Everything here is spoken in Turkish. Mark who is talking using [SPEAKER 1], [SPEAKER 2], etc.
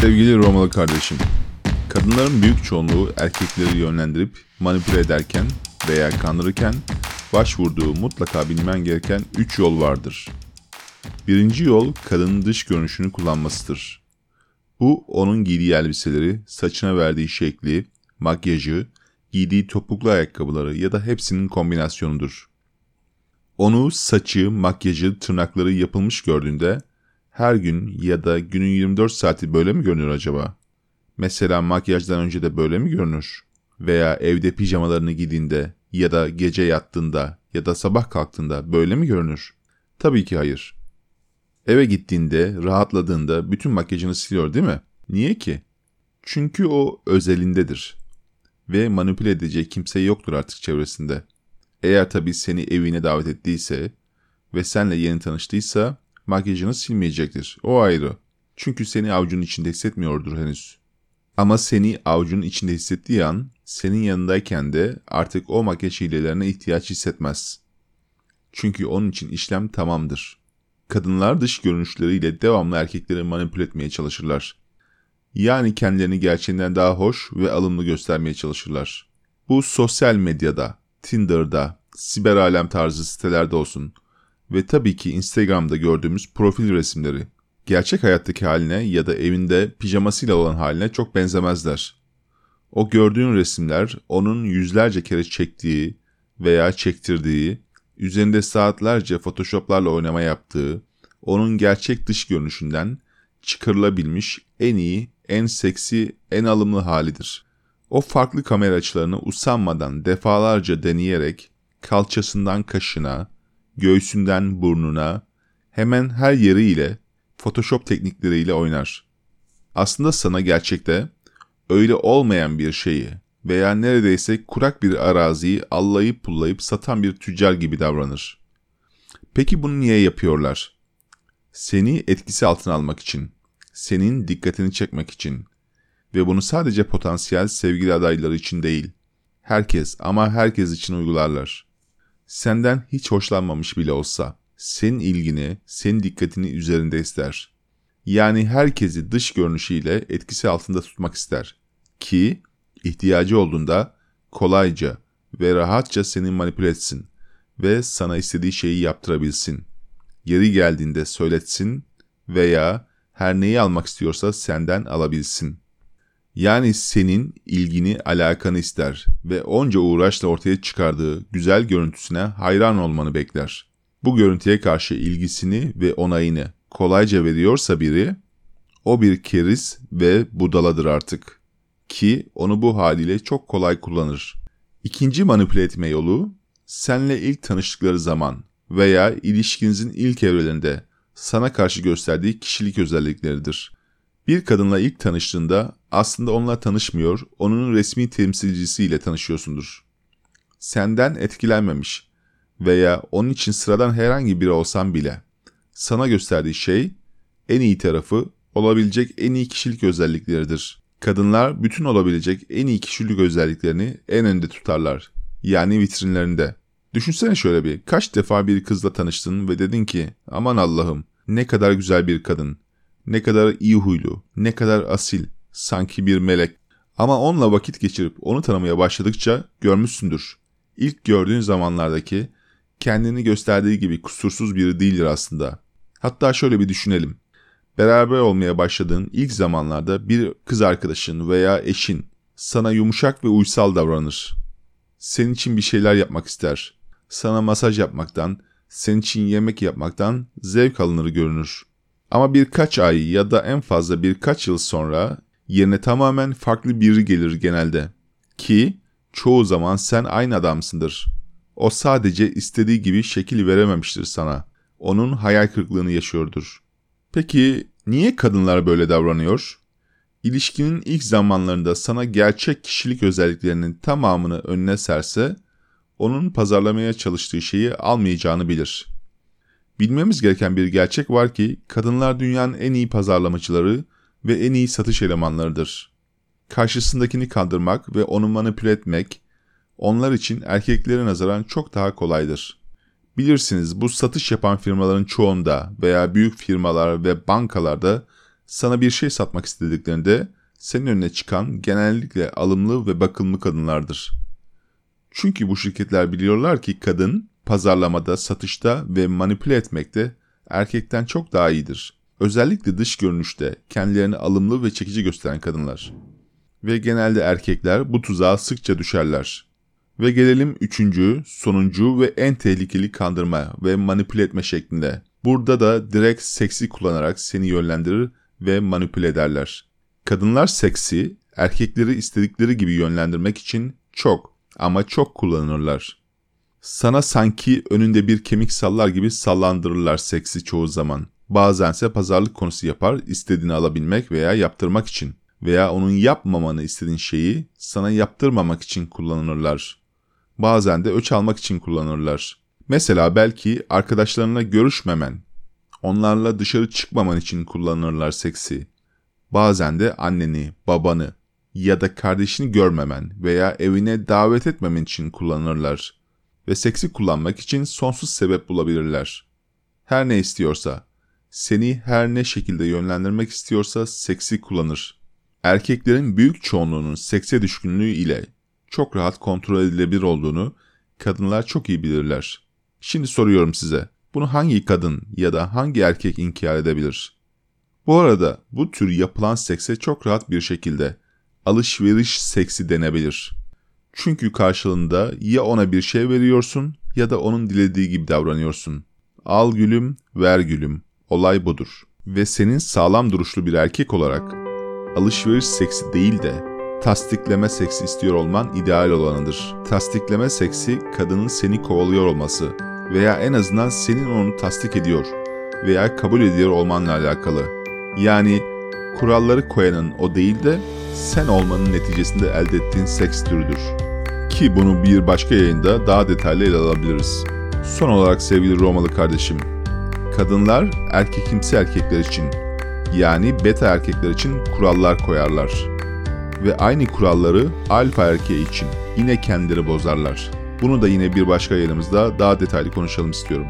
[SPEAKER 1] Sevgili Romalı kardeşim, kadınların büyük çoğunluğu erkekleri yönlendirip manipüle ederken veya kandırırken başvurduğu mutlaka bilmen gereken 3 yol vardır. Birinci yol kadının dış görünüşünü kullanmasıdır. Bu onun giydiği elbiseleri, saçına verdiği şekli, makyajı, giydiği topuklu ayakkabıları ya da hepsinin kombinasyonudur. Onu saçı, makyajı, tırnakları yapılmış gördüğünde her gün ya da günün 24 saati böyle mi görünür acaba? Mesela makyajdan önce de böyle mi görünür? Veya evde pijamalarını giydiğinde ya da gece yattığında ya da sabah kalktığında böyle mi görünür? Tabii ki hayır. Eve gittiğinde, rahatladığında bütün makyajını siliyor değil mi? Niye ki? Çünkü o özelindedir. Ve manipüle edecek kimse yoktur artık çevresinde. Eğer tabii seni evine davet ettiyse ve senle yeni tanıştıysa makyajını silmeyecektir. O ayrı. Çünkü seni avucunun içinde hissetmiyordur henüz. Ama seni avucunun içinde hissettiği an senin yanındayken de artık o makyaj hilelerine ihtiyaç hissetmez. Çünkü onun için işlem tamamdır. Kadınlar dış görünüşleriyle devamlı erkekleri manipüle etmeye çalışırlar. Yani kendilerini gerçeğinden daha hoş ve alımlı göstermeye çalışırlar. Bu sosyal medyada, Tinder'da, siber alem tarzı sitelerde olsun ve tabii ki Instagram'da gördüğümüz profil resimleri gerçek hayattaki haline ya da evinde pijamasıyla olan haline çok benzemezler. O gördüğün resimler onun yüzlerce kere çektiği veya çektirdiği, üzerinde saatlerce photoshoplarla oynama yaptığı, onun gerçek dış görünüşünden çıkarılabilmiş en iyi, en seksi, en alımlı halidir. O farklı kamera açılarını usanmadan defalarca deneyerek kalçasından kaşına, göğsünden burnuna, hemen her yeriyle Photoshop teknikleriyle oynar. Aslında sana gerçekte öyle olmayan bir şeyi veya neredeyse kurak bir araziyi allayıp pullayıp satan bir tüccar gibi davranır. Peki bunu niye yapıyorlar? Seni etkisi altına almak için, senin dikkatini çekmek için ve bunu sadece potansiyel sevgili adayları için değil, herkes ama herkes için uygularlar. Senden hiç hoşlanmamış bile olsa, senin ilgini, senin dikkatini üzerinde ister. Yani herkesi dış görünüşüyle etkisi altında tutmak ister. Ki ihtiyacı olduğunda kolayca ve rahatça seni manipüle etsin ve sana istediği şeyi yaptırabilsin. Yeri geldiğinde söyletsin veya her neyi almak istiyorsa senden alabilsin. Yani senin ilgini, alakanı ister ve onca uğraşla ortaya çıkardığı güzel görüntüsüne hayran olmanı bekler. Bu görüntüye karşı ilgisini ve onayını kolayca veriyorsa biri, o bir keriz ve budaladır artık. Ki onu bu haliyle çok kolay kullanır. İkinci manipüle etme yolu, senle ilk tanıştıkları zaman veya ilişkinizin ilk evrelerinde sana karşı gösterdiği kişilik özellikleridir. Bir kadınla ilk tanıştığında aslında onunla tanışmıyor, onun resmi temsilcisiyle tanışıyorsundur. Senden etkilenmemiş veya onun için sıradan herhangi biri olsan bile sana gösterdiği şey en iyi tarafı olabilecek en iyi kişilik özellikleridir. Kadınlar bütün olabilecek en iyi kişilik özelliklerini en önde tutarlar. Yani vitrinlerinde. Düşünsene şöyle bir kaç defa bir kızla tanıştın ve dedin ki aman Allah'ım ne kadar güzel bir kadın, ne kadar iyi huylu, ne kadar asil, sanki bir melek. Ama onunla vakit geçirip onu tanımaya başladıkça görmüşsündür. İlk gördüğün zamanlardaki kendini gösterdiği gibi kusursuz biri değildir aslında. Hatta şöyle bir düşünelim. Beraber olmaya başladığın ilk zamanlarda bir kız arkadaşın veya eşin sana yumuşak ve uysal davranır. Senin için bir şeyler yapmak ister. Sana masaj yapmaktan, senin için yemek yapmaktan zevk alınır görünür. Ama birkaç ay ya da en fazla birkaç yıl sonra yerine tamamen farklı biri gelir genelde. Ki çoğu zaman sen aynı adamsındır. O sadece istediği gibi şekil verememiştir sana. Onun hayal kırıklığını yaşıyordur. Peki niye kadınlar böyle davranıyor? İlişkinin ilk zamanlarında sana gerçek kişilik özelliklerinin tamamını önüne serse, onun pazarlamaya çalıştığı şeyi almayacağını bilir. Bilmemiz gereken bir gerçek var ki kadınlar dünyanın en iyi pazarlamacıları ve en iyi satış elemanlarıdır. Karşısındakini kandırmak ve onu manipüle etmek onlar için erkeklere nazaran çok daha kolaydır. Bilirsiniz bu satış yapan firmaların çoğunda veya büyük firmalar ve bankalarda Sana bir şey satmak istediklerinde senin önüne çıkan genellikle alımlı ve bakımlı kadınlardır. Çünkü bu şirketler biliyorlar ki kadın pazarlamada, satışta ve manipüle etmekte erkekten çok daha iyidir. Özellikle dış görünüşte kendilerini alımlı ve çekici gösteren kadınlar. Ve genelde erkekler bu tuzağa sıkça düşerler. Ve gelelim üçüncü, sonuncu ve en tehlikeli kandırma ve manipüle etme şeklinde. Burada da direkt seksi kullanarak seni yönlendirir ve manipüle ederler. Kadınlar seksi, erkekleri istedikleri gibi yönlendirmek için çok ama çok kullanırlar. Sana sanki önünde bir kemik sallar gibi sallandırırlar seksi çoğu zaman. Bazense pazarlık konusu yapar istediğini alabilmek veya yaptırmak için veya onun yapmamanı istediğin şeyi sana yaptırmamak için kullanırlar. Bazen de öç almak için kullanırlar. Mesela belki arkadaşlarına görüşmemen, onlarla dışarı çıkmaman için kullanırlar seksi. Bazen de anneni, babanı ya da kardeşini görmemen veya evine davet etmemen için kullanırlar ve seksi kullanmak için sonsuz sebep bulabilirler. Her ne istiyorsa, seni her ne şekilde yönlendirmek istiyorsa seksi kullanır. Erkeklerin büyük çoğunluğunun sekse düşkünlüğü ile çok rahat kontrol edilebilir olduğunu kadınlar çok iyi bilirler. Şimdi soruyorum size, bunu hangi kadın ya da hangi erkek inkar edebilir? Bu arada bu tür yapılan sekse çok rahat bir şekilde alışveriş seksi denebilir. Çünkü karşılığında ya ona bir şey veriyorsun ya da onun dilediği gibi davranıyorsun. Al gülüm, ver gülüm. Olay budur. Ve senin sağlam duruşlu bir erkek olarak alışveriş seksi değil de tasdikleme seksi istiyor olman ideal olanıdır. Tasdikleme seksi kadının seni kovalıyor olması veya en azından senin onu tasdik ediyor veya kabul ediyor olmanla alakalı. Yani kuralları koyanın o değil de sen olmanın neticesinde elde ettiğin seks türüdür. Ki bunu bir başka yayında daha detaylı ele alabiliriz. Son olarak sevgili Romalı kardeşim, kadınlar erkekimsi erkekler için yani beta erkekler için kurallar koyarlar. Ve aynı kuralları alfa erkeği için yine kendileri bozarlar. Bunu da yine bir başka yayınımızda daha detaylı konuşalım istiyorum.